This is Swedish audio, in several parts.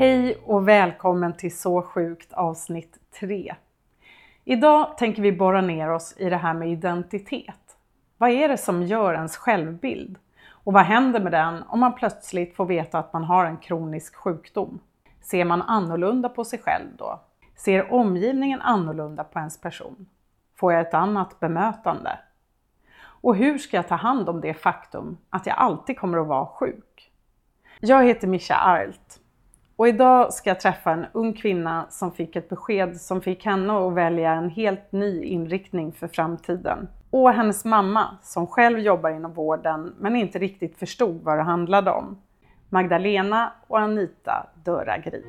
Hej och välkommen till Så sjukt avsnitt 3. Idag tänker vi borra ner oss i det här med identitet. Vad är det som gör ens självbild? Och vad händer med den om man plötsligt får veta att man har en kronisk sjukdom? Ser man annorlunda på sig själv då? Ser omgivningen annorlunda på ens person? Får jag ett annat bemötande? Och hur ska jag ta hand om det faktum att jag alltid kommer att vara sjuk? Jag heter Mischa Arlt och idag ska jag träffa en ung kvinna som fick ett besked som fick henne att välja en helt ny inriktning för framtiden. Och hennes mamma som själv jobbar inom vården men inte riktigt förstod vad det handlade om. Magdalena och Anita Döra Grip.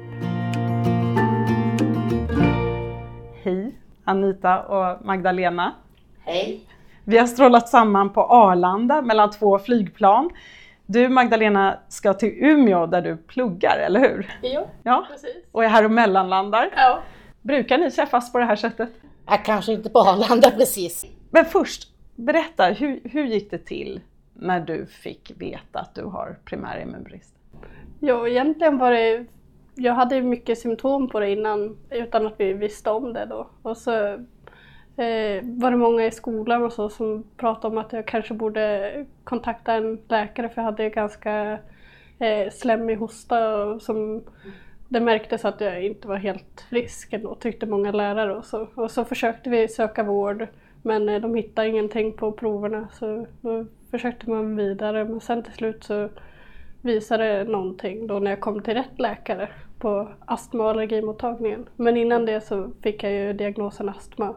Hej Anita och Magdalena. Hej. Vi har strålat samman på Arlanda mellan två flygplan. Du Magdalena ska till Umeå där du pluggar, eller hur? Jo, Ja, precis. och är här och mellanlandar. Ja. Brukar ni träffas på det här sättet? Jag kanske inte på Arlanda precis. Men först, berätta, hur, hur gick det till när du fick veta att du har primär immunbrist? Ja, egentligen var det... Jag hade mycket symptom på det innan utan att vi visste om det då. Och så eh, var det många i skolan och så som pratade om att jag kanske borde kontakta en läkare för jag hade ganska eh, slemmig hosta och som det märktes att jag inte var helt frisk ändå, tyckte många lärare och så. Och så försökte vi söka vård men eh, de hittade ingenting på proverna så då försökte man vidare men sen till slut så visade någonting då när jag kom till rätt läkare på astma och allergimottagningen. Men innan det så fick jag ju diagnosen astma.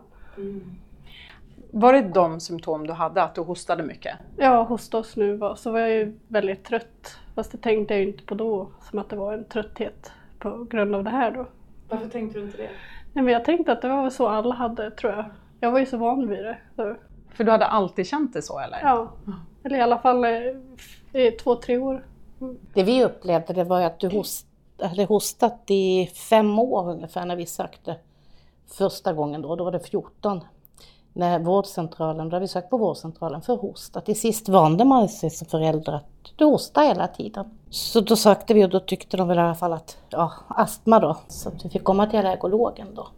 Var det de symptom du hade, att du hostade mycket? Ja, hosta och snuva. Så var jag ju väldigt trött. Fast det tänkte jag ju inte på då, som att det var en trötthet på grund av det här då. Varför tänkte du inte det? Nej, men jag tänkte att det var så alla hade, tror jag. Jag var ju så van vid det. Så, För du hade alltid känt det så eller? ja, eller i alla fall eh, i två, tre år. Det vi upplevde det var att du host, hade hostat i fem år ungefär när vi sökte första gången då, då var det 14. När vårdcentralen, då hade vi sökt på vårdcentralen för hosta. Till sist vande man sig som förälder att du hostar hela tiden. Så då sökte vi och då tyckte de väl i alla fall att, ja, astma då. Så att vi fick komma till allergologen då.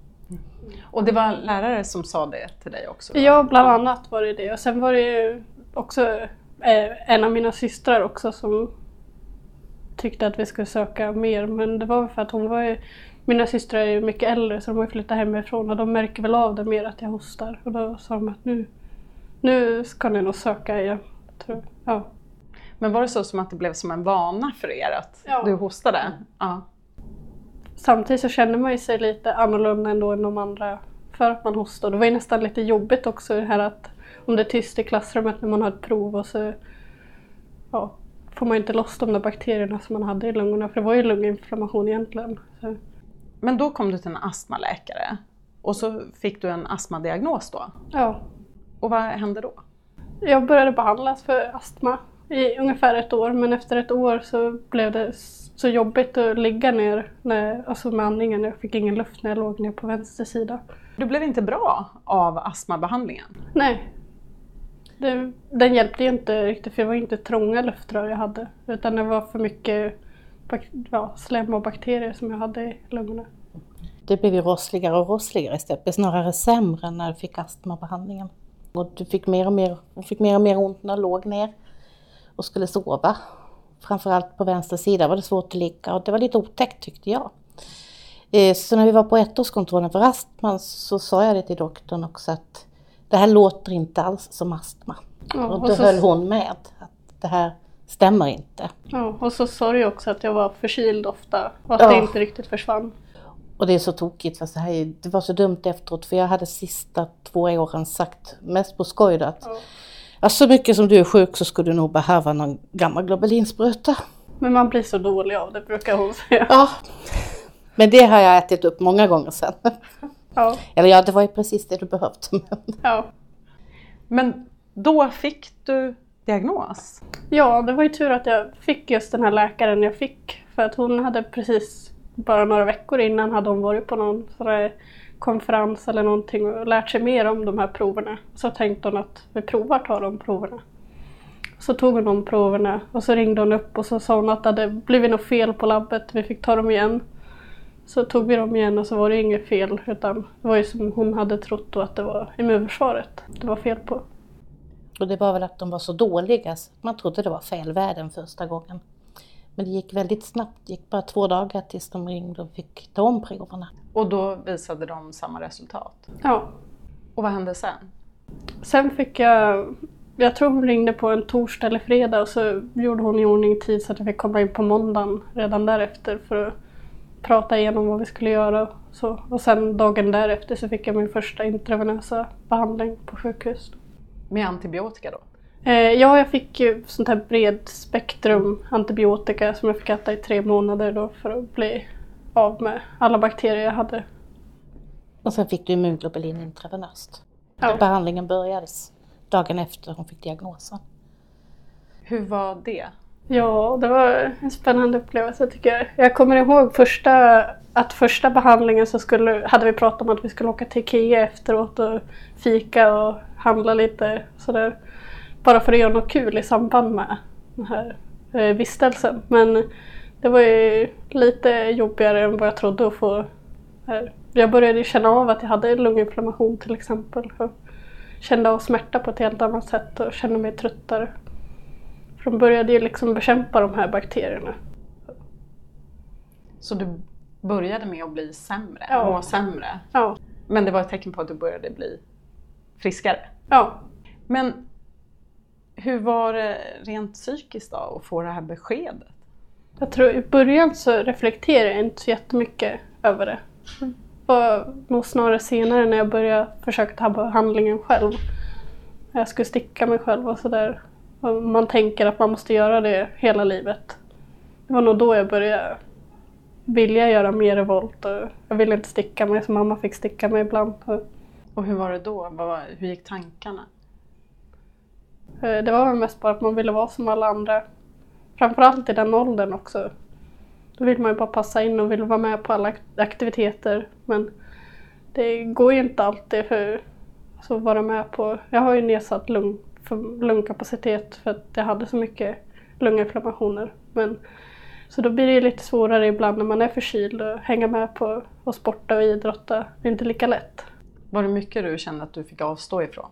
Och det var lärare som sa det till dig också? då? Ja, bland annat var det det. Och sen var det ju också eh, en av mina systrar också som tyckte att vi skulle söka mer. Men det var för att hon var ju, mina systrar är ju mycket äldre så de har ju flyttat hemifrån och de märker väl av det mer att jag hostar. Och då sa de att nu, nu ska ni nog söka igen. Tror jag. Ja. Men var det så som att det blev som en vana för er att Ja. du hostade? Ja. Samtidigt så kände man ju sig lite annorlunda ändå än de andra för att man hostade. Det var ju nästan lite jobbigt också det här att om det är tyst i klassrummet när man har ett prov och så ja, får man inte loss de där bakterierna som man hade i lungorna. För det var ju lunginflammation egentligen. Så, Men då kom du till en astmaläkare och så fick du en astmadiagnos då? ja, Och vad hände då? jag började behandlas för astma i ungefär ett år men efter ett år så blev det så jobbigt att ligga ner när, alltså med andningen. Jag fick ingen luft när jag låg ner på vänster sida. Du blev inte bra av astmabehandlingen? Nej. Det, den hjälpte ju inte riktigt för det var inte trånga luftrör jag hade. Utan det var för mycket ja, slem och bakterier som jag hade i lungorna. Det blev ju rossligare och rossligare istället. Det snarare sämre när du fick astmabehandlingen. Och du fick mer och mer, fick mer och mer ont när du låg ner och skulle sova. Framförallt på vänster sida var det svårt att ligga och det var lite otäckt tyckte jag. Eh, Så när vi var på ettårskontrollen för astma så sa jag det till doktorn också att det här låter inte alls som astma. Ja, och och då så- höll hon med att det här stämmer inte. Ja, och så sa du ju också att jag var förkyld ofta och att Ja. det inte riktigt försvann. Och det är så tokigt, för så här, det var så dumt efteråt för jag hade sista två åren sagt, mest på skoj att Ja. ja, så mycket som du är sjuk så skulle du nog behöva någon gammal globulinspruta. Men man blir så dålig av det brukar hon säga. Ja, men det har jag ätit upp många gånger sen. Ja, Eller ja, det var ju precis det du behövde. Men ja. Men då fick du diagnos? ja, det var ju tur att jag fick just den här läkaren jag fick. För att hon hade precis, bara några veckor innan hade hon varit på någon konferens eller någonting och lärt sig mer om de här proverna. Så tänkte hon att vi provar ta de proverna. Så tog hon de proverna och så ringde hon upp och så sa hon att det hade blivit något fel på labbet. Vi fick ta dem igen. Så tog vi dem igen och så var det inget fel utan det var ju som hon hade trott då att det var immunförsvaret det var fel på. Och det var väl att de var så dåliga så man trodde det var fel värden första gången. Men det gick väldigt snabbt, det gick bara två dagar tills de ringde och fick ta om proverna. Och då visade de samma resultat? Ja. Och vad hände sen? Sen fick jag, jag tror hon ringde på en torsdag eller fredag och så gjorde hon i ordning tid så att jag fick komma in på måndagen redan därefter för att prata igenom vad vi skulle göra. Så, och sen dagen därefter så fick jag min första intravenösa behandling på sjukhus. Med antibiotika då? Eh, ja, jag fick ju sånt här bred spektrum antibiotika som jag fick äta i tre månader då för att bli av med alla bakterier jag hade. Och sen fick du immunglobulin intravenöst. Ja. Behandlingen börjades dagen efter hon fick diagnosen. Hur var det? Ja, det var en spännande upplevelse tycker jag. Jag kommer ihåg första, att första behandlingen så skulle, hade vi pratat om att vi skulle åka till Ikea efteråt och fika och handla lite sådär. Bara för att göra något kul i samband med den här eh, vistelsen. Men det var ju lite jobbigare än vad jag trodde att få. Här. Jag började känna av att jag hade lunginflammation till exempel. Och kände av smärta på ett helt annat sätt och kände mig tröttare. För de började ju liksom bekämpa de här bakterierna. Så du började med att bli sämre, Ja. må sämre? Ja, Men det var ett tecken på att du började bli friskare? Ja. Men hur var det rent psykiskt då att få det här beskedet? Jag tror i början så reflekterade jag inte så jättemycket över det. Det var nog snarare senare när jag började försöka ta behandlingen själv. Jag skulle sticka mig själv och sådär. Man tänker att man måste göra det hela livet. Det var nog då jag började vilja göra mer revolt och jag ville inte sticka mig så mamma fick sticka mig ibland. Och, och hur var det då? Vad var, hur gick tankarna? Eh, det var väl mest bara att man ville vara som alla andra. Framförallt i den åldern också. Då vill man ju bara passa in och vill vara med på alla aktiviteter. Men det går ju inte alltid för alltså, att vara med på. Jag har ju nedsatt lung, för lungkapacitet för att jag hade så mycket lunginflammationer. Men, så då blir det ju lite svårare ibland när man är förkyld och hänga med på att sporta och idrotta. Det är inte lika lätt. Var det mycket du kände att du fick avstå ifrån?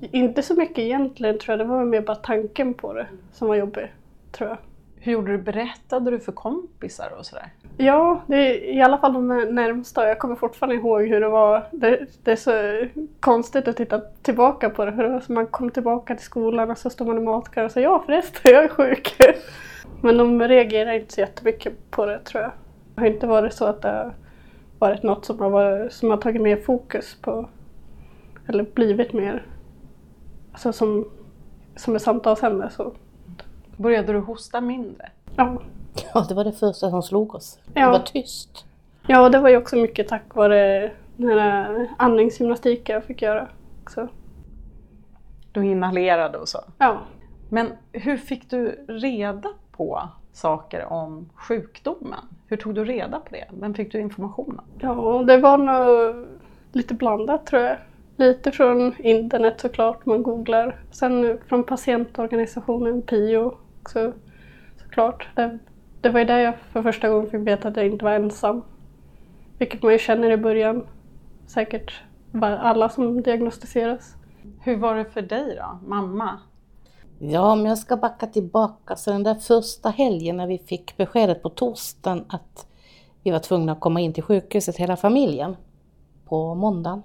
Inte så mycket egentligen tror jag, det var mer bara tanken på det som var jobbig. Tror jag. Hur gjorde du? Berättade du för kompisar och sådär? Ja, det är i alla fall de närmsta. Jag kommer fortfarande ihåg hur det var. Det, det är så konstigt att titta tillbaka på det. För det var som man kom tillbaka till skolan och så stod man i matkön och sa ja förresten, jag är sjuk. Men de reagerar inte så jättemycket på det tror jag. Det har inte varit så att det har varit något som har, varit, som har tagit mer fokus på eller blivit mer alltså som, som ett samtalsämne. Så. Började du hosta mindre? Ja. Ja, det var det första som slog oss. Ja. Det var tyst. Ja, det var ju också mycket tack vare den här andningsgymnastiken jag fick göra. Också. Du inhalerade och så? Ja. Men hur fick du reda på saker om sjukdomen? Hur tog du reda på det? Vem fick du information av? ja, det var nog lite blandat tror jag. Lite från internet såklart, man googlar. Sen från patientorganisationen PIO också såklart. Det, det var ju där jag för första gången fick veta att jag inte var ensam. Vilket man ju känner i början. Säkert alla som diagnostiseras. Hur var det för dig då, mamma? Ja, om jag ska backa tillbaka så den där första helgen när vi fick beskedet på torsdagen att vi var tvungna att komma in till sjukhuset hela familjen på måndagen.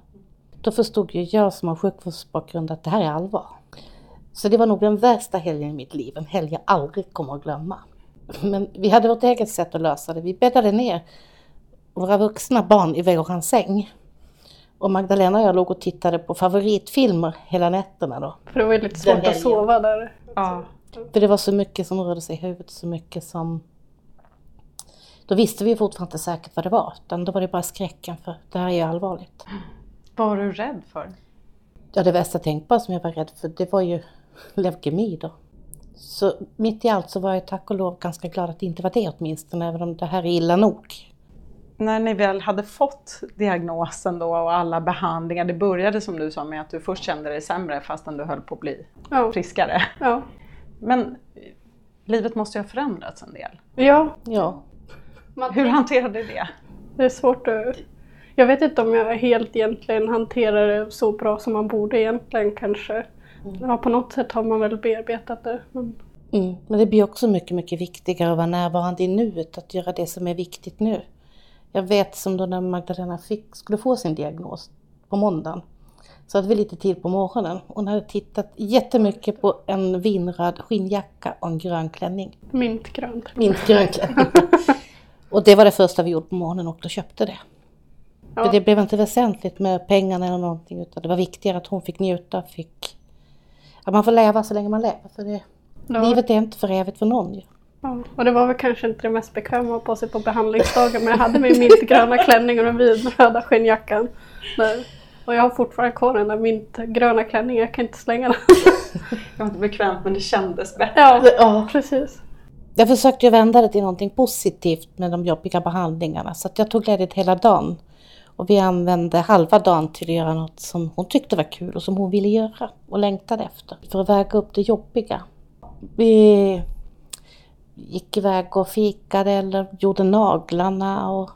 Då förstod ju jag som har sjukvårdsbakgrund att det här är allvar. Så det var nog den värsta helgen i mitt liv, en helg jag aldrig kommer att glömma. Men vi hade vårt eget sätt att lösa det. Vi bäddade ner våra vuxna barn i våran säng. Och Magdalena och jag låg och tittade på favoritfilmer hela nätterna då. För det var ju lite svårt att sova där. Ja. För det var så mycket som rörde sig i huvudet, så mycket som... Då visste vi fortfarande inte säkert vad det var, utan då var det bara skräcken för det här är ju allvarligt. Vad var du rädd för? Ja, det värsta tänkbara som jag var rädd för, det var ju leukemi då. Så mitt i allt så var jag tack och lov ganska glad att det inte var det åtminstone, även om det här är illa nog. När ni väl hade fått diagnosen då och alla behandlingar, det började som du sa med att du först kände dig sämre fastän du höll på att bli Ja. friskare. Ja. Men livet måste ju ha förändrats en del. ja. Ja, Hur hanterade du det? Det är svårt att... Jag vet inte om jag helt egentligen hanterar det så bra som man borde egentligen kanske. Ja, på något sätt har man väl bearbetat det. Men... mm. men det blir också mycket, mycket viktigare att vara närvarande i nuet, att göra det som är viktigt nu. Jag vet som då när Magdalena fick, skulle få sin diagnos på måndagen, så hade vi lite tid på morgonen. Hon hade tittat jättemycket på en vinröd skinnjacka och en grön klänning. Mintgrönt. Minst grön klänning. och det var det första vi gjorde på morgonen och då köpte det. Ja. För det blev inte väsentligt med pengarna eller någonting utan det var viktigare att hon fick njuta, fick... Att man får leva så länge man lever. För det, Ja. livet är inte för evigt för någon. Ja. Och det var väl kanske inte det mest bekväma att ha på sig på behandlingsdagen men jag hade min mintgröna klänning och den vinröda skinnjackan. Där. Och jag har fortfarande kvar den där mintgröna klänningen, jag kan inte slänga den. Det var inte bekvämt men det kändes bättre. Ja, Ja. precis. Jag försökte ju vända det till någonting positivt med de jobbiga behandlingarna så att jag tog ledigt hela dagen. Och vi använde halva dagen till att göra något som hon tyckte var kul och som hon ville göra och längtade efter. För att väga upp det jobbiga. Vi gick iväg och fikade eller gjorde naglarna och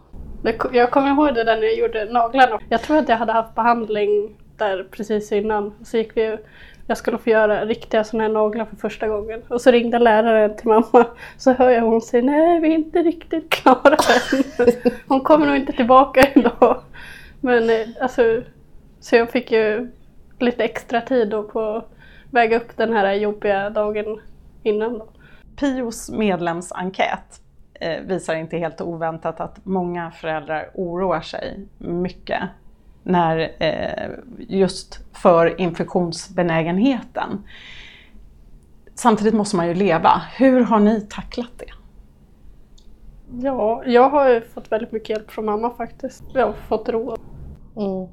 jag kommer ihåg det där när jag gjorde naglarna. Jag tror att jag hade haft behandling där precis innan. Så gick vi, jag skulle få göra riktiga sådana här naglar för första gången. Och så ringde läraren till mamma. Så hör jag hon säga nej vi är inte riktigt klara än. Hon kommer nog inte tillbaka idag. Men eh, alltså, så jag fick ju lite extra tid då på att väga upp den här jobbiga dagen innan. Då. Pios medlemsenkät eh, visar inte helt oväntat att många föräldrar oroar sig mycket när, eh, just för infektionsbenägenheten. Samtidigt måste man ju leva. Hur har ni tacklat det? Ja, jag har ju fått väldigt mycket hjälp från mamma faktiskt. Jag har fått ro. Mm.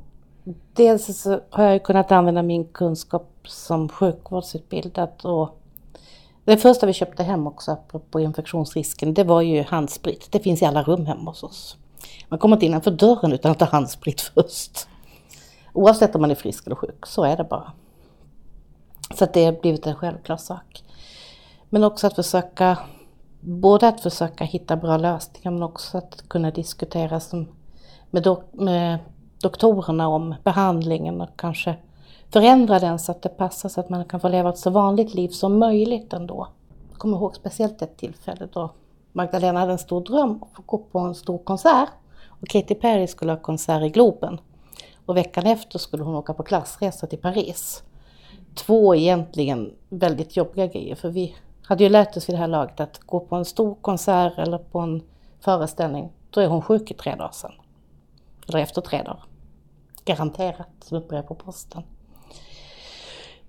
Dels så har jag kunnat använda min kunskap som sjukvårdsutbildad och det första vi köpte hem också apropå infektionsrisken, det var ju handsprit. Det finns i alla rum hemma hos oss. Man kommer inte innanför dörren utan att ta handsprit först. Oavsett om man är frisk eller sjuk, så är det bara. Så att det har blivit en självklar sak. Men också att försöka, både att försöka hitta bra lösningar men också att kunna diskutera som, med, dok, med doktorerna om behandlingen och kanske förändra den så att det passar så att man kan få leva ett så vanligt liv som möjligt ändå. Jag kommer ihåg speciellt ett tillfälle då Magdalena hade en stor dröm att få gå på en stor konsert. Och Katy Perry skulle ha konsert i Globen. Och veckan efter skulle hon åka på klassresa till Paris. Två egentligen väldigt jobbiga grejer för vi hade ju lärt oss vid det här laget att gå på en stor konsert eller på en föreställning, då är hon sjuk i tre dagar sen. Eller efter tre dagar. Garanterat, som ett brev på posten.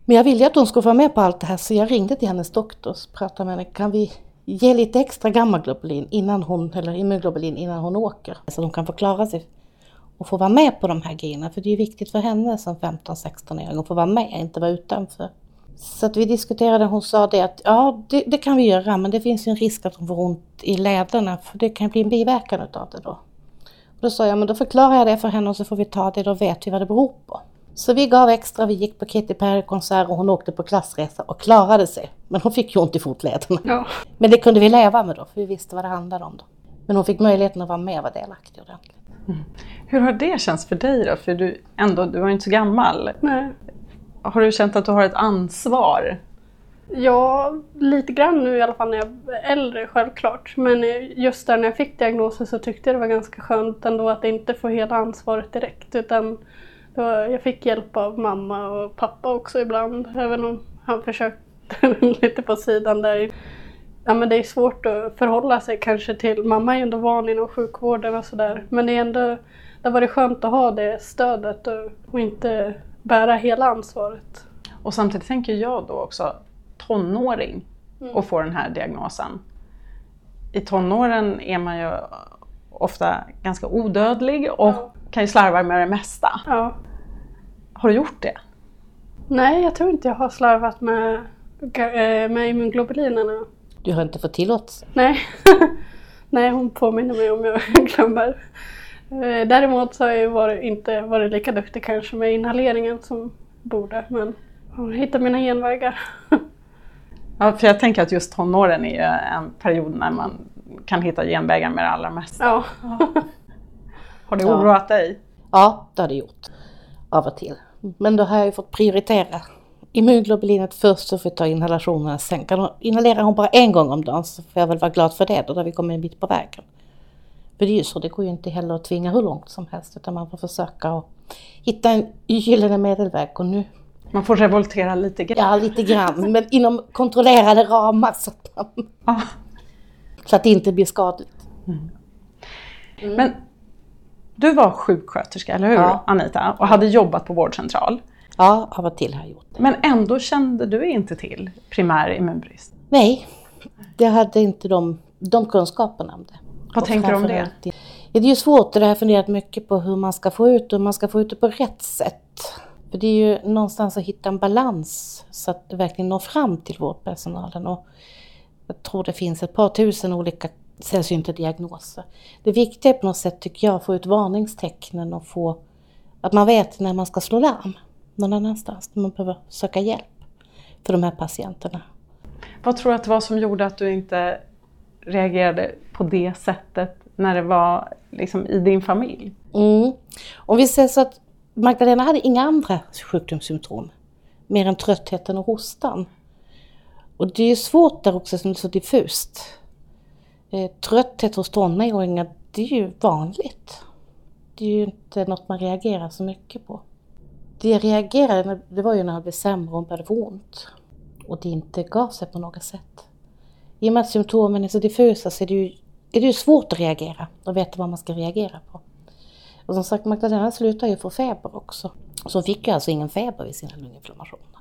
Men jag ville att hon skulle vara med på allt det här så jag ringde till hennes doktor och pratade med henne. Kan vi ge lite extra gammaglobulin innan hon, eller immunglobulin innan hon åker? Så att hon kan förklara sig och få vara med på de här grejerna. För det är ju viktigt för henne som 15-16-åring att få vara med, inte vara utanför. Så att vi diskuterade, hon sa det att ja, det, det kan vi göra men det finns ju en risk att hon får ont i lederna för det kan bli en biverkan utav det då. Och då sa jag, men då förklarar jag det för henne och så får vi ta det, då vet vi vad det beror på. Så vi gav extra, vi gick på Katy Perry-konsert och hon åkte på klassresa och klarade sig. Men hon fick ju ont i fotlederna. Ja. Men det kunde vi leva med då, för vi visste vad det handlade om då. Men hon fick möjligheten att vara med och vara delaktig ordentligt. Hur har det känts för dig då? För du, ändå, du var ju inte så gammal. Nej. Har du känt att du har ett ansvar? Ja, lite grann nu i alla fall när jag är äldre självklart. Men just där när jag fick diagnosen så tyckte jag det var ganska skönt ändå att inte få hela ansvaret direkt. Utan jag fick hjälp av mamma och pappa också ibland. Även om han försökte lite på sidan där. Ja, men det är svårt att förhålla sig kanske till, mamma är ändå van inom sjukvården och sådär. Men det är ändå, det var det skönt att ha det stödet och, och inte bära hela ansvaret. Och samtidigt tänker jag då också tonåring Mm. och få den här diagnosen. I tonåren är man ju ofta ganska odödlig och. Kan ju slarva med det mesta. Ja. Har du gjort det? Nej, jag tror inte jag har slarvat med, eh, med immunglobulinerna. Du har inte fått tillåtelse. Nej. Nej, hon påminner mig om jag glömmer. Eh, Däremot så har jag varit, inte varit lika duktig kanske med inhaleringen som borde. Men jag hittar mina genvägar. Ja, för jag tänker att just tonåren är ju en period när man kan hitta genvägar med det allra mesta. Ja. Har det Ja. oroat dig? Ja, det har det gjort. Av och till. Men då har jag ju fått prioritera immunglobulinet först så får jag ta inhalationerna sen. Kan hon, inhalerar hon bara en gång om dagen så får jag väl vara glad för det då, då vi kommit en bit på vägen. För det är ju så, det går ju inte heller att tvinga hur långt som helst utan man får försöka att hitta en gyllene medelväg och nu, Man får revoltera lite grann. ja lite grann, men inom kontrollerade ramar så att, man, Ja. så att det inte blir skadligt. Men du var sjuksköterska, eller hur Ja. Anita? Och hade jobbat på vårdcentral. Ja, av och till har jag gjort det. Men ändå kände du inte till primär immunbrist. Nej, jag hade inte de, de kunskaperna om det. Vad Och tänker du om det? det är ju svårt och det har jag funderat mycket på hur man ska få ut och hur man ska få ut det på rätt sätt. För det är ju någonstans att hitta en balans så att det verkligen når fram till vårdpersonalen. Och jag tror det finns ett par tusen olika sällsynta diagnoser. Det viktiga är på något sätt tycker jag att få ut varningstecknen och få att man vet när man ska slå larm någon annanstans, när man behöver söka hjälp för de här patienterna. Vad tror du att det var som gjorde att du inte reagerade på det sättet när det var liksom i din familj? Mm. Om vi säger så att Magdalena hade inga andra sjukdomssymptom. Mer än tröttheten och hostan. Och det är ju svårt där också som är så diffust. Eh, trötthet hos tonåringar, det är ju vanligt. Det är ju inte något man reagerar så mycket på. Det jag reagerade på det var ju när jag blev sämre och började få ont. Och det inte gav sig på något sätt. I och med att symptomen är så diffusa så är det ju, är det ju svårt att reagera och veta vad man ska reagera på. Och som sagt, Magdalena slutade ju få feber också. Så hon fick ju alltså ingen feber vid sina lunginflammationer.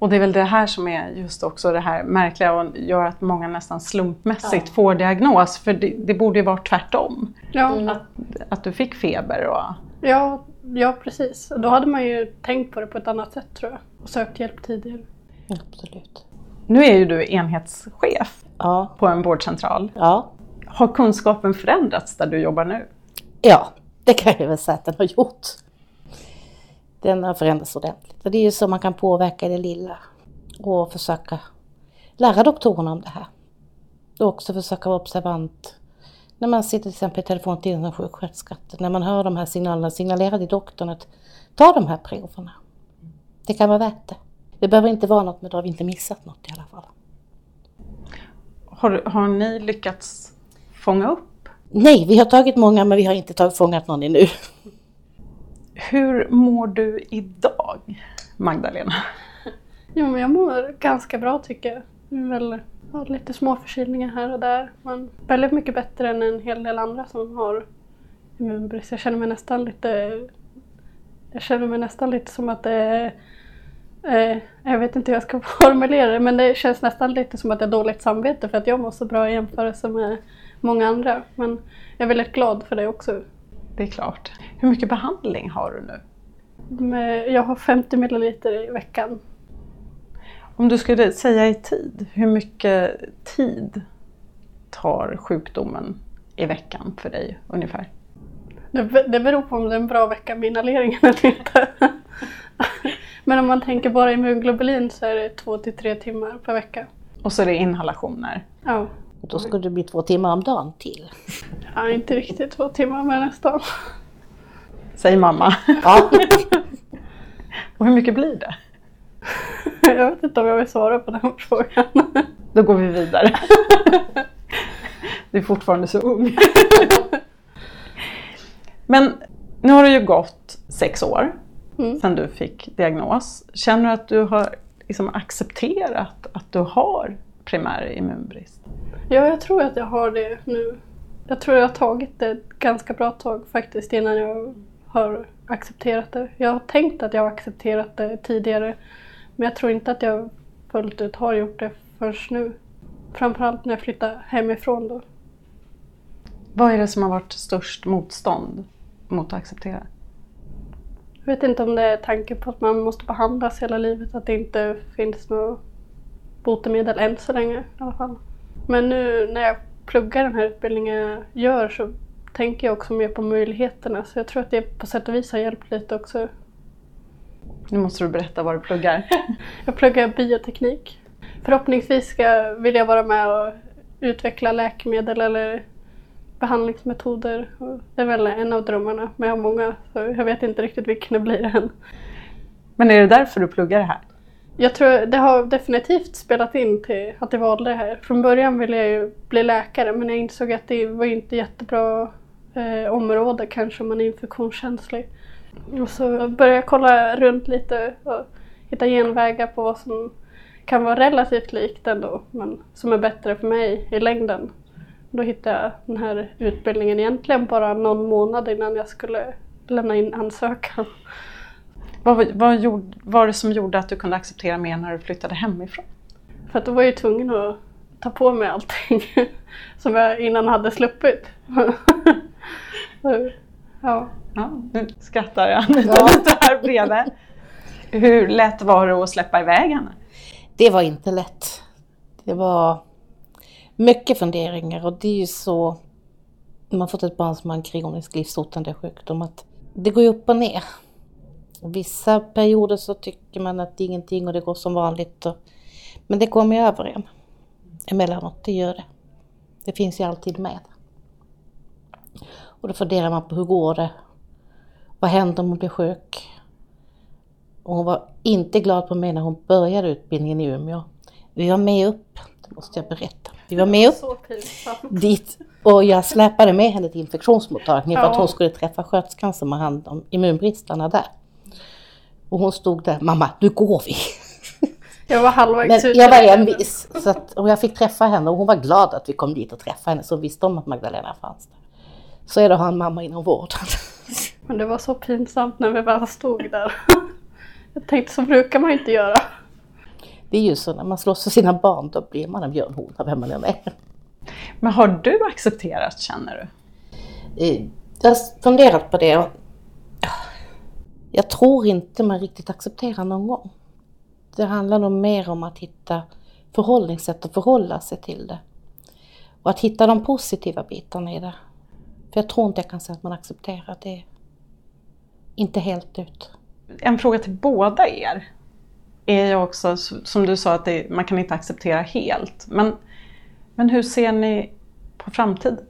Och det är väl det här som är just också det här märkliga och gör att många nästan slumpmässigt Ja. får diagnos. För det, det borde ju vara tvärtom. Ja, Att, att du fick feber och... ja, ja, precis. Då hade man ju tänkt på det på ett annat sätt tror jag. Och sökt hjälp tidigare. Absolut. Nu är ju du enhetschef Ja, på en vårdcentral. ja, Har kunskapen förändrats där du jobbar nu? ja, det kan jag väl säga att den har gjort. Den har förändrats ordentligt. Och det är ju så man kan påverka det lilla och försöka lära doktorerna om det här. Och också försöka vara observant när man sitter till exempel i telefontiden som sjuksköterska. att När man hör de här signalerna, signalera till doktorn att ta de här proverna. Det kan vara värt det. Det behöver inte vara något, men då har vi inte missat något i alla fall. Har, har ni lyckats fånga upp? Nej, vi har tagit många men vi har inte tagit, fångat någon ännu. Hur mår du idag, Magdalena? Jo, men jag mår ganska bra tycker jag. Väl, har lite små förkylningar här och där. Men väldigt mycket bättre än en hel del andra som har immunbrist. Jag känner mig nästan lite... Jag känner mig nästan lite som att det är... Eh, jag vet inte hur jag ska formulera det men det känns nästan lite som att jag har dåligt samvete för att jag mår så bra i jämförelse med många andra. Men jag är väldigt glad för det också. Det är klart. Hur mycket behandling har du nu? Jag har 50 milliliter i veckan. Om du skulle säga i tid, hur mycket tid tar sjukdomen i veckan för dig ungefär? Det, det beror på om det är en bra vecka med inhaleringen eller inte. Men om man tänker bara immunglobulin så är det två till tre timmar per vecka. Och så är det inhalationer. Ja, då skulle det bli två timmar om dagen till. ja inte riktigt två timmar men nästan. Säg mamma. Ja, Och hur mycket blir det? Jag vet inte om jag vill svara på den frågan. Då går vi vidare. Du är fortfarande så ung. Men nu har det ju gått sex år Mm. sedan du fick diagnos. Känner du att du har liksom accepterat att du har primär immunbrist? Ja, jag tror att jag har det nu. Jag tror jag har tagit det ett ganska bra tag faktiskt innan jag har accepterat det. Jag har tänkt att jag har accepterat det tidigare men jag tror inte att jag fullt ut har gjort det först nu. Framförallt när jag flyttade hemifrån då. Vad är det som har varit störst motstånd mot att acceptera? Jag vet inte om det är tanken på att man måste behandlas hela livet, att det inte finns något botemedel än så länge i alla fall. Men nu när jag pluggar den här utbildningen jag gör så tänker jag också mer på möjligheterna. Så jag tror att det på sätt och vis har hjälpt lite också. Nu måste du berätta vad du pluggar. jag pluggar bioteknik. Förhoppningsvis ska, vill jag vara med och utveckla läkemedel eller behandlingsmetoder. Det är väl en av drömmarna, men jag har många så jag vet inte riktigt vilken det blir än. Men är det därför du pluggar det här? Jag tror det har definitivt spelat in till att jag valde det här. Från början ville jag ju bli läkare men jag insåg att det var inte jättebra eh, område kanske om man är infektionskänslig. Och så började jag kolla runt lite och hitta genvägar på vad som kan vara relativt likt ändå men som är bättre för mig i längden. Då hittade jag den här utbildningen egentligen bara någon månad innan jag skulle lämna in ansökan. Vad, vad gjorde, var det som gjorde att du kunde acceptera mer när du flyttade hemifrån? För att då var jag tvungen att ta på mig allting som jag innan hade sluppit. ja. ja, nu skrattar jag ja. lite här bredvid. Hur lätt var det att släppa iväg henne? Det var inte lätt. Det var mycket funderingar och det är ju så man har fått ett barn som har en kronisk livshotande sjukdom att det går ju upp och ner. Vissa perioder så tycker man att det är ingenting och det går som vanligt. Och, men det kommer ju över en emellanåt, det gör det. Det finns ju alltid med. Och då funderar man på hur går det? Vad händer om hon blir sjuk? Och hon var inte glad på mig när hon började utbildningen i Umeå. Vi var med upp, det måste jag berätta. Vi var med upp dit och jag släpade med henne till infektionsmottagningen för att hon skulle träffa sköterskan som har hand om immunbristarna där. Och hon stod där, mamma, nu går vi. Jag var halvvägs ut. Jag var envis. Så att, och jag fick träffa henne och hon var glad att vi kom dit och träffade henne så visste om att Magdalena fanns där. Så är det att ha en mamma inom vården. Men det var så pinsamt när vi väl stod där. Jag tänkte så brukar man inte göra. Det är ju så när man slåss för sina barn, då blir man en björnhona vem man än är. Men har du accepterat, känner du? Eh, jag har funderat på det. Jag tror inte man riktigt accepterar någon gång. Det handlar nog mer om att hitta förhållningssätt och förhålla sig till det. Och att hitta de positiva bitarna i det. För jag tror inte jag kan säga att man accepterar det. Inte helt ut. En fråga till båda er är ju också, som du sa, att det, man kan inte acceptera helt. Men, men hur ser ni på framtiden?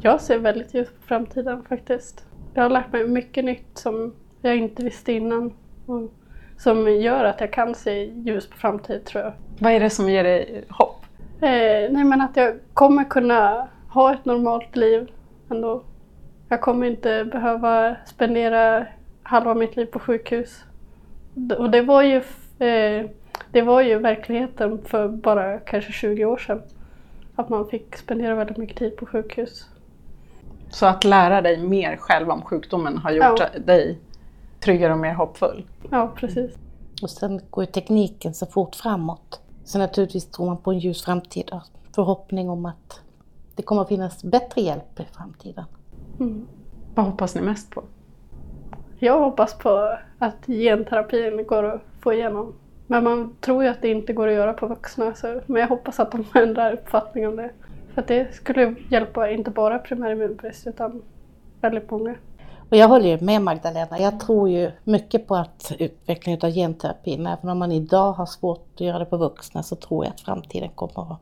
Jag ser väldigt ljust på framtiden faktiskt. Jag har lärt mig mycket nytt som jag inte visste innan. Och som gör att jag kan se ljus på framtiden tror jag. Vad är det som ger dig hopp? Eh, nej men att jag kommer kunna ha ett normalt liv ändå. Jag kommer inte behöva spendera halva mitt liv på sjukhus. Och det var ju, eh, det var ju verkligheten för bara kanske 20 år sedan. Att man fick spendera väldigt mycket tid på sjukhus. Så att lära dig mer själv om sjukdomen har gjort ja. dig tryggare och mer hoppfull? Ja, precis. Och sen går ju tekniken så fort framåt. Så naturligtvis tror man på en ljus framtid och förhoppning om att det kommer att finnas bättre hjälp i framtiden. Mm. Vad hoppas ni mest på? Jag hoppas på att genterapin går att få igenom. Men man tror ju att det inte går att göra på vuxna. Så, men jag hoppas att de ändrar uppfattning om det. För att det skulle hjälpa inte bara primär immunbrist utan väldigt många. Och jag håller ju med Magdalena. Jag tror ju mycket på att utvecklingen av genterapin, även om man idag har svårt att göra det på vuxna, så tror jag att framtiden kommer att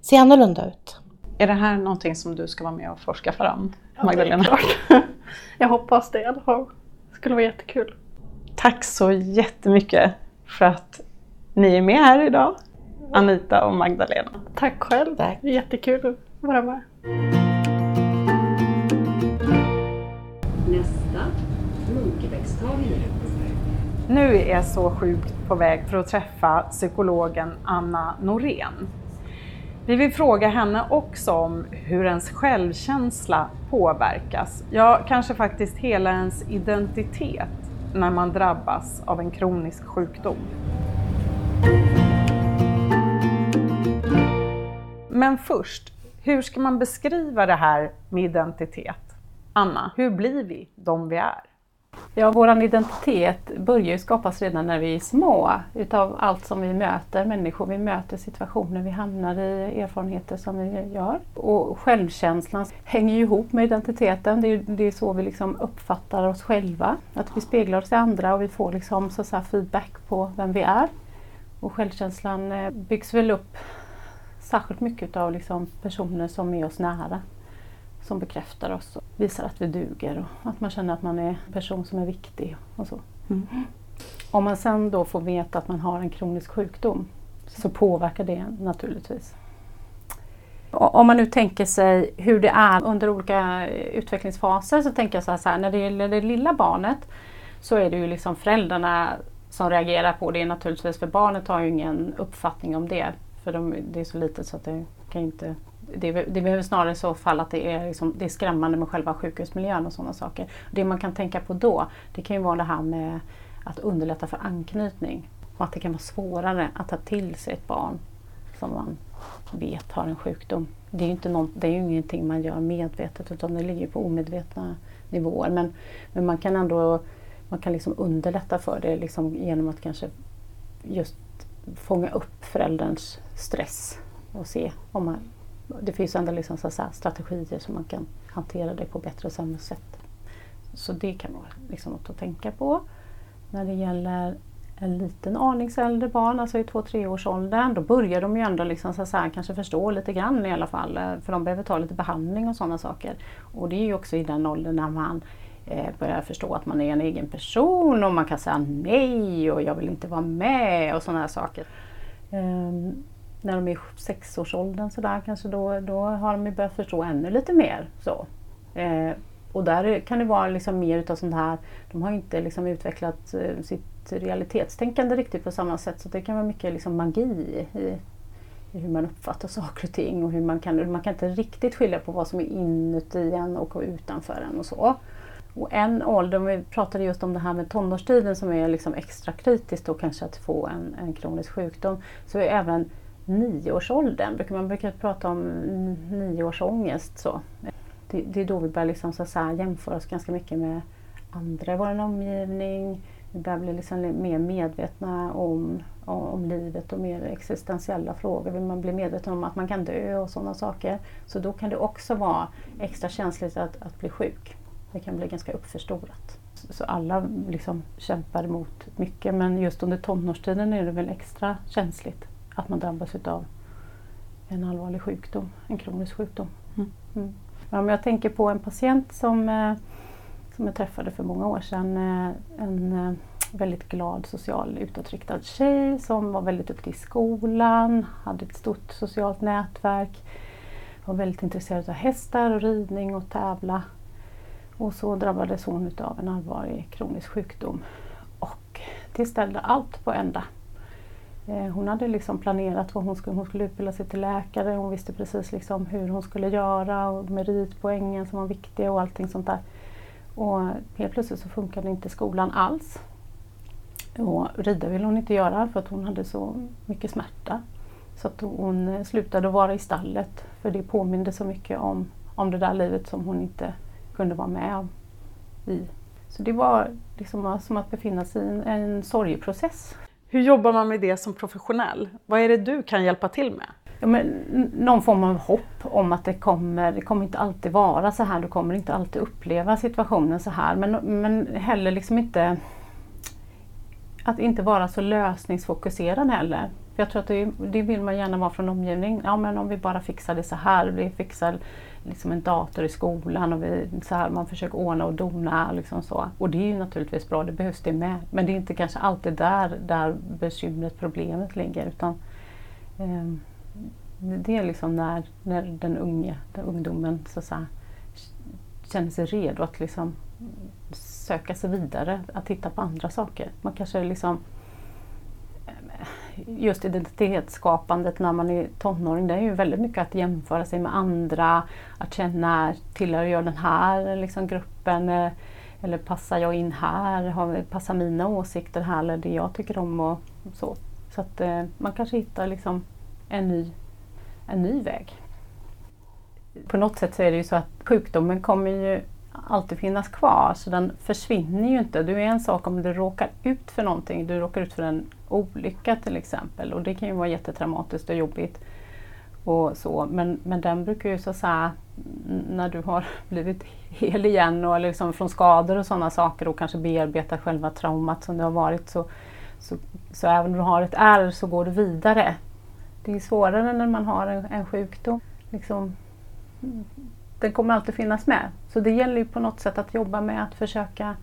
se annorlunda ut. Är det här någonting som du ska vara med och forska fram, Magdalena? Ja, jag hoppas det i alla fall. Det skulle vara jättekul. Tack så jättemycket för att ni är med här idag, Anita och Magdalena. Tack själv. Tack. Det är jättekul att vara med. Nästa, Munkebäckstagningen. Nu är jag så sjukt på väg för att träffa psykologen Anna Norén. Vi vill fråga henne också om hur ens självkänsla påverkas, ja kanske faktiskt hela ens identitet när man drabbas av en kronisk sjukdom. Men först, hur ska man beskriva det här med identitet? Anna, hur blir vi de vi är? Ja, vår identitet börjar ju skapas redan när vi är små utav allt som vi möter, människor vi möter, situationer vi hamnar i, erfarenheter som vi gör. Och självkänslan hänger ju ihop med identiteten. Det är, det är så vi liksom uppfattar oss själva. Att vi speglar oss i andra och vi får liksom så så feedback på vem vi är. Och självkänslan eh, byggs väl upp särskilt mycket av liksom personer som är oss nära som bekräftar oss och visar att vi duger och att man känner att man är en person som är viktig och så. Mm. Om man sen då får veta att man har en kronisk sjukdom så påverkar det naturligtvis. Om man nu tänker sig hur det är under olika utvecklingsfaser så tänker jag så här, när det gäller det lilla barnet så är det ju liksom föräldrarna som reagerar på det naturligtvis för barnet har ju ingen uppfattning om det. För de, det är så litet så att det kan inte det, det behöver snarare i så fall att det är, liksom, det är skrämmande med själva sjukhusmiljön och sådana saker. Det man kan tänka på då, det kan ju vara det här med att underlätta för anknytning. Och att det kan vara svårare att ta till sig ett barn som man vet har en sjukdom. Det är ju, inte någon, det är ju ingenting man gör medvetet utan det ligger på omedvetna nivåer. Men, men man kan ändå man kan liksom underlätta för det liksom genom att kanske just fånga upp förälderns stress och se om man det finns ändå liksom så strategier som man kan hantera det på bättre och sämre sätt. Så det kan vara liksom något att tänka på. När det gäller en liten aning äldre barn, alltså i 2-3 års åldern, då börjar de ju ändå liksom så här, kanske förstå lite grann i alla fall. Eh, för de behöver ta lite behandling och sådana saker. Och det är ju också i den åldern när man eh, börjar förstå att man är en egen person och man kan säga nej och jag vill inte vara med och sådana här saker. Um, när de är i sexårsåldern sådär kanske då, då har de börjat förstå ännu lite mer. Så. Eh, och där kan det vara liksom mer utav sånt här, de har inte liksom utvecklat eh, sitt realitetstänkande riktigt på samma sätt så det kan vara mycket liksom magi i, i hur man uppfattar saker och ting och hur man kan, man kan inte riktigt skilja på vad som är inuti en och utanför en och så. Och en ålder, om vi pratade just om det här med tonårstiden som är liksom extra kritiskt då kanske att få en, en kronisk sjukdom, så är även nioårsåldern brukar man brukar prata om nioårsångest. Så. Det, det är då vi börjar liksom, så här jämföra oss ganska mycket med andra i vår omgivning. Vi börjar bli liksom mer medvetna om, om livet och mer existentiella frågor. Man blir medveten om att man kan dö och sådana saker. Så då kan det också vara extra känsligt att, att bli sjuk. Det kan bli ganska uppförstorat. Så alla liksom kämpar emot mycket men just under tonårstiden är det väl extra känsligt att man drabbas av en allvarlig sjukdom, en kronisk sjukdom. Mm. Mm. Om jag tänker på en patient som, eh, som jag träffade för många år sedan, eh, en eh, väldigt glad, social, utåtriktad tjej som var väldigt duktig i skolan, hade ett stort socialt nätverk, var väldigt intresserad av hästar och ridning och tävla. Och så drabbades hon av en allvarlig kronisk sjukdom och det ställde allt på ända. Eh, hon hade liksom planerat vad hon skulle, hon skulle utbilda sig till läkare, hon visste precis liksom hur hon skulle göra och meritpoängen som var viktig och allting sånt där. Och helt plötsligt så funkade inte skolan alls. Och rida ville hon inte göra för att hon hade så mycket smärta. Så att hon slutade vara i stallet för det påminde så mycket om, om det där livet som hon inte kunde vara med i. Så det var liksom som att befinna sig i en, en sorgeprocess. Hur jobbar man med det som professionell? Vad är det du kan hjälpa till med? Ja, men, någon form av hopp om att det kommer, det kommer inte alltid vara så här, du kommer inte alltid uppleva situationen så här. Men, men heller liksom inte att inte vara så lösningsfokuserad heller. För jag tror att det, det vill man gärna vara från omgivning. Ja men om vi bara fixar det så här, vi fixar liksom en dator i skolan och vi, så här, man försöker ordna och dona. Liksom så. Och det är ju naturligtvis bra, det behövs det med. Men det är inte kanske alltid där, där bekymret, problemet ligger. Utan, eh, det är liksom när, när den unge, den ungdomen så att säga, känner sig redo att liksom söka sig vidare, att titta på andra saker. Man kanske liksom just identitetsskapandet när man är tonåring, det är ju väldigt mycket att jämföra sig med andra, att känna, tillhör jag den här liksom, gruppen? Eller passar jag in här? Passar mina åsikter här eller det jag tycker om? och Så Så att eh, man kanske hittar liksom en ny, en ny väg. På något sätt så är det ju så att sjukdomen kommer ju alltid finnas kvar så den försvinner ju inte. Du är en sak om du råkar ut för någonting, du råkar ut för en olycka till exempel och det kan ju vara jättetraumatiskt och jobbigt. Och så. Men, men den brukar ju så att säga, när du har blivit hel igen och liksom från skador och sådana saker och kanske bearbetat själva traumat som det har varit så, så, så även om du har ett ärr så går du vidare. Det är svårare när man har en, en sjukdom. Liksom, den kommer alltid finnas med. Så det gäller ju på något sätt att jobba med att försöka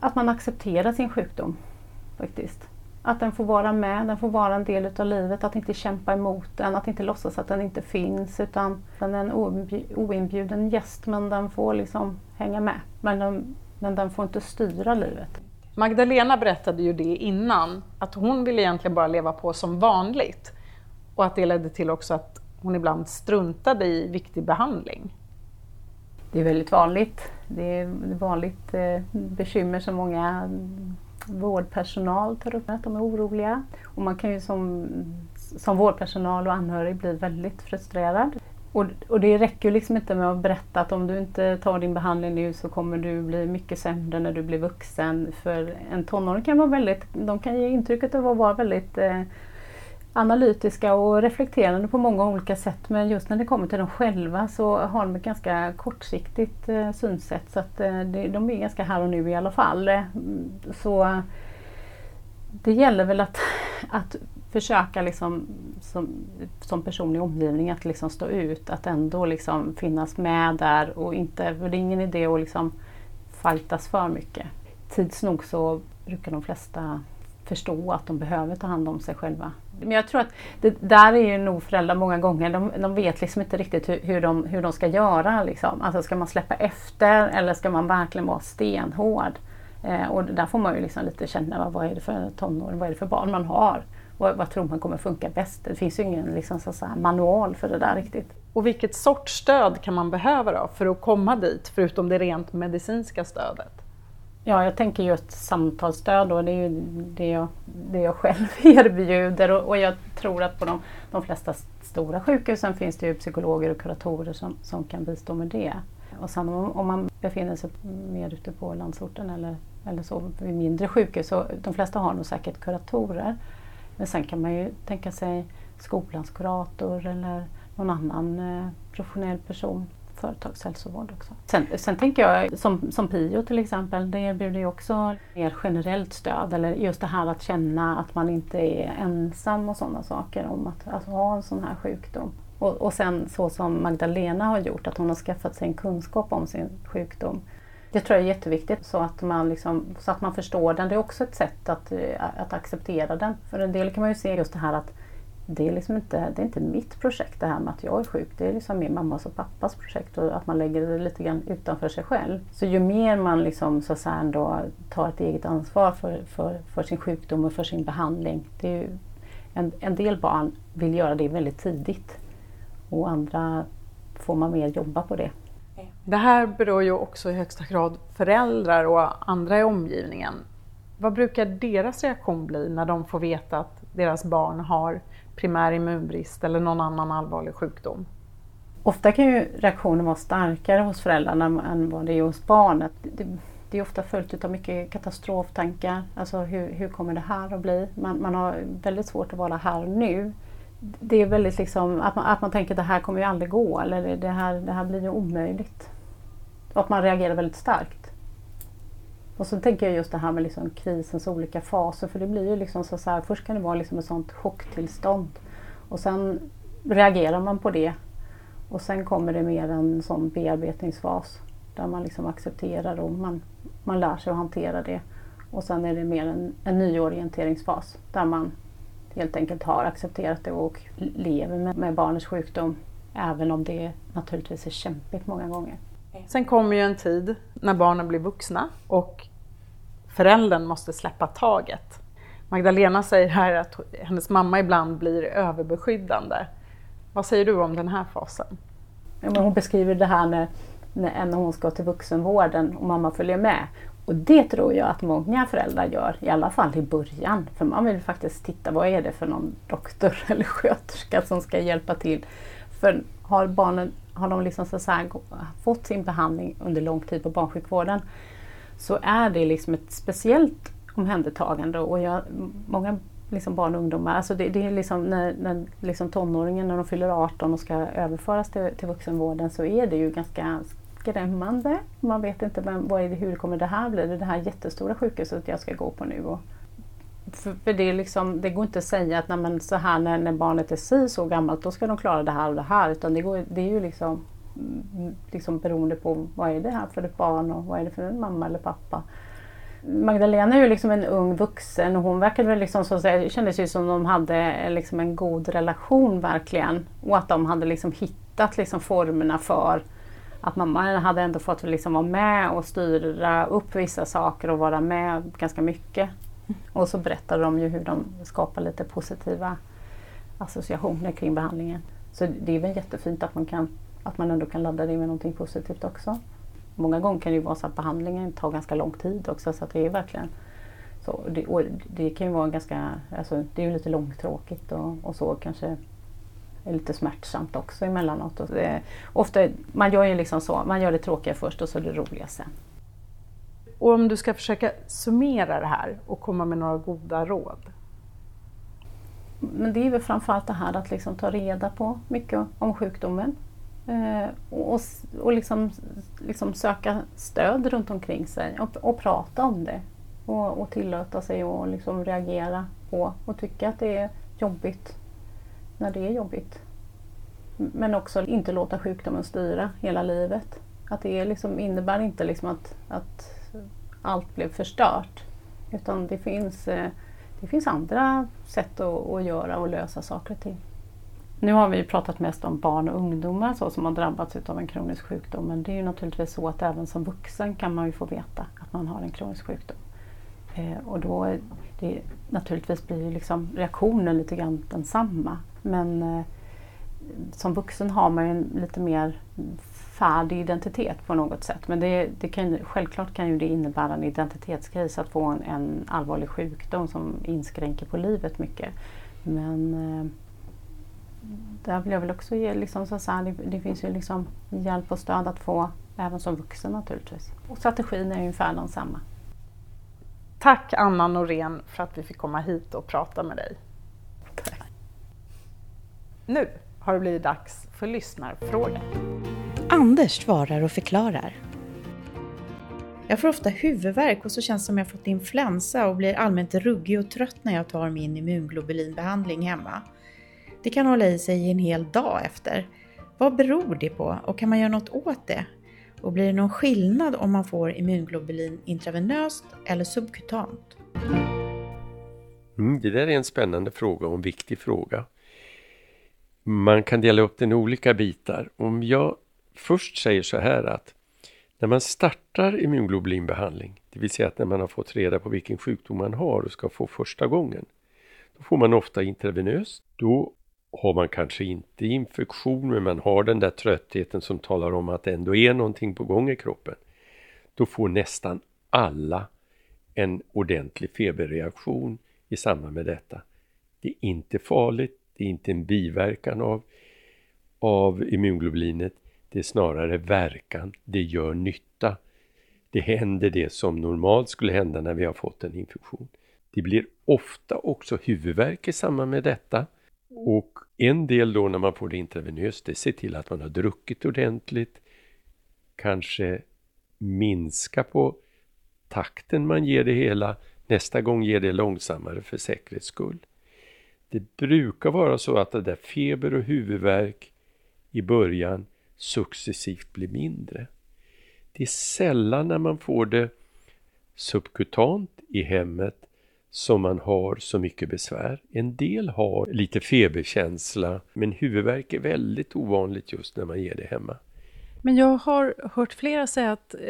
att man accepterar sin sjukdom faktiskt. Att den får vara med, den får vara en del utav livet, att inte kämpa emot den, att inte låtsas att den inte finns utan den är en oinbjuden gäst men den får liksom hänga med. Men den, men den får inte styra livet. Magdalena berättade ju det innan, att hon ville egentligen bara leva på som vanligt. Och att det ledde till också att hon ibland struntade i viktig behandling. Det är väldigt vanligt. Det är ett vanligt eh, bekymmer som många vårdpersonal tar upp, att de är oroliga. Och man kan ju som, som vårdpersonal och anhörig bli väldigt frustrerad. Och, och det räcker ju liksom inte med att berätta att om du inte tar din behandling nu så kommer du bli mycket sämre när du blir vuxen. För en tonåring kan vara väldigt, de kan ge intrycket av att vara väldigt eh, analytiska och reflekterande på många olika sätt men just när det kommer till dem själva så har de ett ganska kortsiktigt eh, synsätt så att eh, de är ganska här och nu i alla fall. Eh, så det gäller väl att, att försöka liksom, som, som person i omgivning att liksom stå ut, att ändå liksom finnas med där och inte, för det är ingen idé att liksom fightas för mycket. Tids nog så brukar de flesta förstå att de behöver ta hand om sig själva. Men jag tror att det där är ju nog föräldrar många gånger, de, de vet liksom inte riktigt hur, hur, de, hur de ska göra. Liksom. Alltså ska man släppa efter eller ska man verkligen vara stenhård? Eh, och där får man ju liksom lite känna vad är det för tonåring, vad är det för barn man har? Vad, vad tror man kommer funka bäst? Det finns ju ingen liksom, så, så manual för det där riktigt. Och vilket sorts stöd kan man behöva då för att komma dit, förutom det rent medicinska stödet? Ja, jag tänker just samtalsstöd och det är ju det jag, det jag själv erbjuder och, och jag tror att på de, de flesta stora sjukhusen finns det ju psykologer och kuratorer som, som kan bistå med det. Och sen om, om man befinner sig mer ute på landsorten eller, eller så vid mindre sjukhus så de flesta har nog säkert kuratorer. Men sen kan man ju tänka sig skolans kurator eller någon annan eh, professionell person företagshälsovård också. Sen, sen tänker jag som, som PIO till exempel, det erbjuder ju också mer generellt stöd eller just det här att känna att man inte är ensam och sådana saker om att, att ha en sån här sjukdom. Och, och sen så som Magdalena har gjort, att hon har skaffat sig en kunskap om sin sjukdom. Det tror jag är jätteviktigt så att man, liksom, så att man förstår den. Det är också ett sätt att, eh, att acceptera den. För en del kan man ju se just det här att det är, liksom inte, det är inte mitt projekt det här med att jag är sjuk. Det är liksom min mammas och pappas projekt och att man lägger det lite grann utanför sig själv. Så ju mer man liksom, så ändå tar ett eget ansvar för, för, för sin sjukdom och för sin behandling. Det är en, en del barn vill göra det väldigt tidigt och andra får man mer jobba på det. Det här berör ju också i högsta grad föräldrar och andra i omgivningen. Vad brukar deras reaktion bli när de får veta att deras barn har primär immunbrist eller någon annan allvarlig sjukdom. Ofta kan ju reaktionen vara starkare hos föräldrarna än vad det är hos barnet. Det, det är ofta följt av mycket katastroftankar. Alltså hur, hur kommer det här att bli? Man, man har väldigt svårt att vara här och nu. Det är väldigt liksom att man, att man tänker att det här kommer ju aldrig gå eller det här, det här blir ju omöjligt. Och att man reagerar väldigt starkt. Och så tänker jag just det här med liksom krisens olika faser för det blir ju liksom så, så här, först kan det vara liksom ett sånt chocktillstånd och sen reagerar man på det och sen kommer det mer en sån bearbetningsfas där man liksom accepterar och man, man lär sig att hantera det. Och sen är det mer en, en nyorienteringsfas där man helt enkelt har accepterat det och lever med, med barnets sjukdom även om det naturligtvis är kämpigt många gånger. Sen kommer ju en tid när barnen blir vuxna och föräldern måste släppa taget. Magdalena säger här att hennes mamma ibland blir överbeskyddande. Vad säger du om den här fasen? Ja, hon beskriver det här när, när hon ska till vuxenvården och mamma följer med. Och det tror jag att många föräldrar gör, i alla fall i början. För man vill faktiskt titta, vad är det för någon doktor eller sköterska som ska hjälpa till? För har barnen har de liksom så här, fått sin behandling under lång tid på barnsjukvården så är det liksom ett speciellt omhändertagande och jag, många liksom barn och ungdomar, alltså det, det är liksom när, när liksom tonåringen när de fyller 18 och ska överföras till, till vuxenvården så är det ju ganska skrämmande. Man vet inte vem, vad är det, hur kommer det här bli? Det är det här jättestora sjukhuset jag ska gå på nu. Och, för, för det, är liksom, det går inte att säga att när, så här, när, när barnet är si så gammalt då ska de klara det här och det här utan det, går, det är ju liksom, mm, liksom beroende på vad är det här för ett barn och vad är det för en mamma eller pappa. Magdalena är ju liksom en ung vuxen och hon verkade väl liksom så det kändes ju som de hade eh, liksom en god relation verkligen. Och att de hade liksom hittat liksom formerna för att mamma hade ändå fått liksom vara med och styra upp vissa saker och vara med ganska mycket. Och så berättade de ju hur de skapar lite positiva associationer kring behandlingen. Så det är väl jättefint att man, kan, att man ändå kan ladda det med någonting positivt också. Många gånger kan det ju vara så att behandlingen tar ganska lång tid också så att det är verkligen så. Det, och det kan ju vara ganska, alltså det är ju lite långtråkigt och, och så kanske är lite smärtsamt också emellanåt. Och det, ofta, man gör ju liksom så, man gör det tråkiga först och så det roliga sen. Och om du ska försöka summera det här och komma med några goda råd? Men det är väl framförallt det här att liksom ta reda på mycket om sjukdomen. Eh, och och liksom, liksom söka stöd runt omkring sig och, och prata om det. Och, och tillåta sig att liksom reagera på och tycka att det är jobbigt när det är jobbigt. Men också inte låta sjukdomen styra hela livet. Att det liksom innebär inte liksom att, att allt blev förstört. Utan det finns, eh, det finns andra sätt att, att göra och lösa saker och ting. Nu har vi pratat mest om barn och ungdomar så, som har drabbats av en kronisk sjukdom. Men det är ju naturligtvis så att även som vuxen kan man ju få veta att man har en kronisk sjukdom. Eh, och då det, naturligtvis blir liksom reaktionen lite grann densamma. Men eh, som vuxen har man ju en lite mer färdig identitet på något sätt. Men det, det kan, självklart kan ju det innebära en identitetskris att få en, en allvarlig sjukdom som inskränker på livet mycket. Men eh, där vill jag väl också ge, liksom, så här, det, det, finns ju liksom hjälp och stöd att få även som vuxen naturligtvis. Och strategin är ungefär densamma. Tack Anna Norén för att vi fick komma hit och prata med dig. Tack. Nu har det blivit dags för lyssnarfrågan. Anders svarar och förklarar. Jag får ofta huvudvärk och så känns det som jag fått influensa och blir allmänt ruggig och trött när jag tar min immunglobulinbehandling hemma. Det kan hålla i sig en hel dag efter. Vad beror det på och kan man göra något åt det? Och blir det någon skillnad om man får immunglobulin intravenöst eller subkutant? Mm, det där är en spännande fråga och en viktig fråga. Man kan dela upp den i olika bitar. Om jag först säger så här att när man startar immunglobulinbehandling, det vill säga att när man har fått reda på vilken sjukdom man har och ska få första gången, då får man ofta intravenöst. Då har man kanske inte infektion men man har den där tröttheten som talar om att det ändå är någonting på gång i kroppen. Då får nästan alla en ordentlig feberreaktion i samband med detta. Det är inte farligt, det är inte en biverkan av, av immunglobulinet. Det är snarare verkan, det gör nytta. Det händer det som normalt skulle hända när vi har fått en infektion. Det blir ofta också huvudvärk i samband med detta. Och en del då när man får det intravenöst, det ser till att man har druckit ordentligt, kanske minska på takten man ger det hela, nästa gång ger det långsammare för säkerhets skull. Det brukar vara så att det där feber och huvudvärk i början successivt blir mindre. Det är sällan när man får det subkutant i hemmet som man har så mycket besvär. En del har lite feberkänsla men huvudvärk är väldigt ovanligt just när man ger det hemma. Men jag har hört flera säga att eh,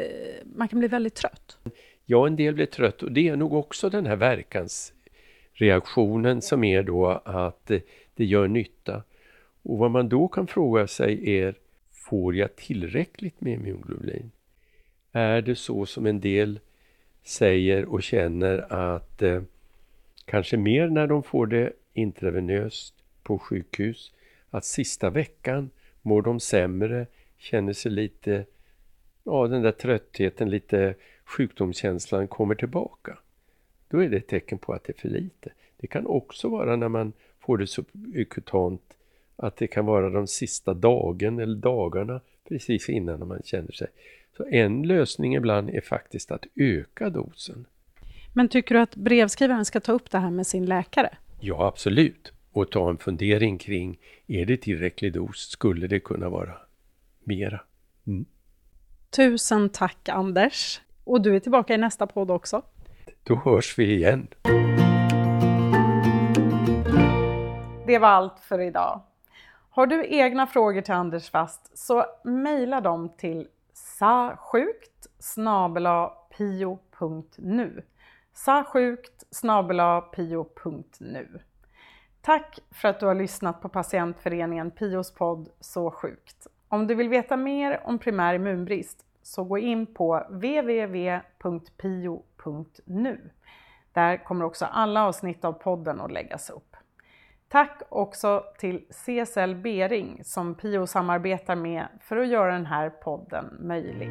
man kan bli väldigt trött. Ja, en del blir trött och det är nog också den här verkansreaktionen som är då att det gör nytta. Och vad man då kan fråga sig är, får jag tillräckligt med immunglobulin? Är det så som en del säger och känner att eh, kanske mer när de får det intravenöst på sjukhus, att sista veckan Mår de sämre, känner sig lite, ja den där tröttheten, lite sjukdomskänslan kommer tillbaka. Då är det ett tecken på att det är för lite. Det kan också vara när man får det subkutant att det kan vara de sista dagen eller dagarna precis innan man känner sig. Så en lösning ibland är faktiskt att öka dosen. Men tycker du att brevskrivaren ska ta upp det här med sin läkare? Ja, absolut. Och ta en fundering kring, är det tillräcklig dos? Skulle det kunna vara mera? Mm. Tusen tack Anders! Och du är tillbaka i nästa podd också. Då hörs vi igen. Det var allt för idag. Har du egna frågor till Anders Fast så mejla dem till sasjukt pio.nu sasjukt pio.nu Tack för att du har lyssnat på patientföreningen Pios podd Så sjukt. Om du vill veta mer om primär immunbrist så gå in på www.pio.nu. Där kommer också alla avsnitt av podden att läggas upp. Tack också till CSL Bering som Pio samarbetar med för att göra den här podden möjlig.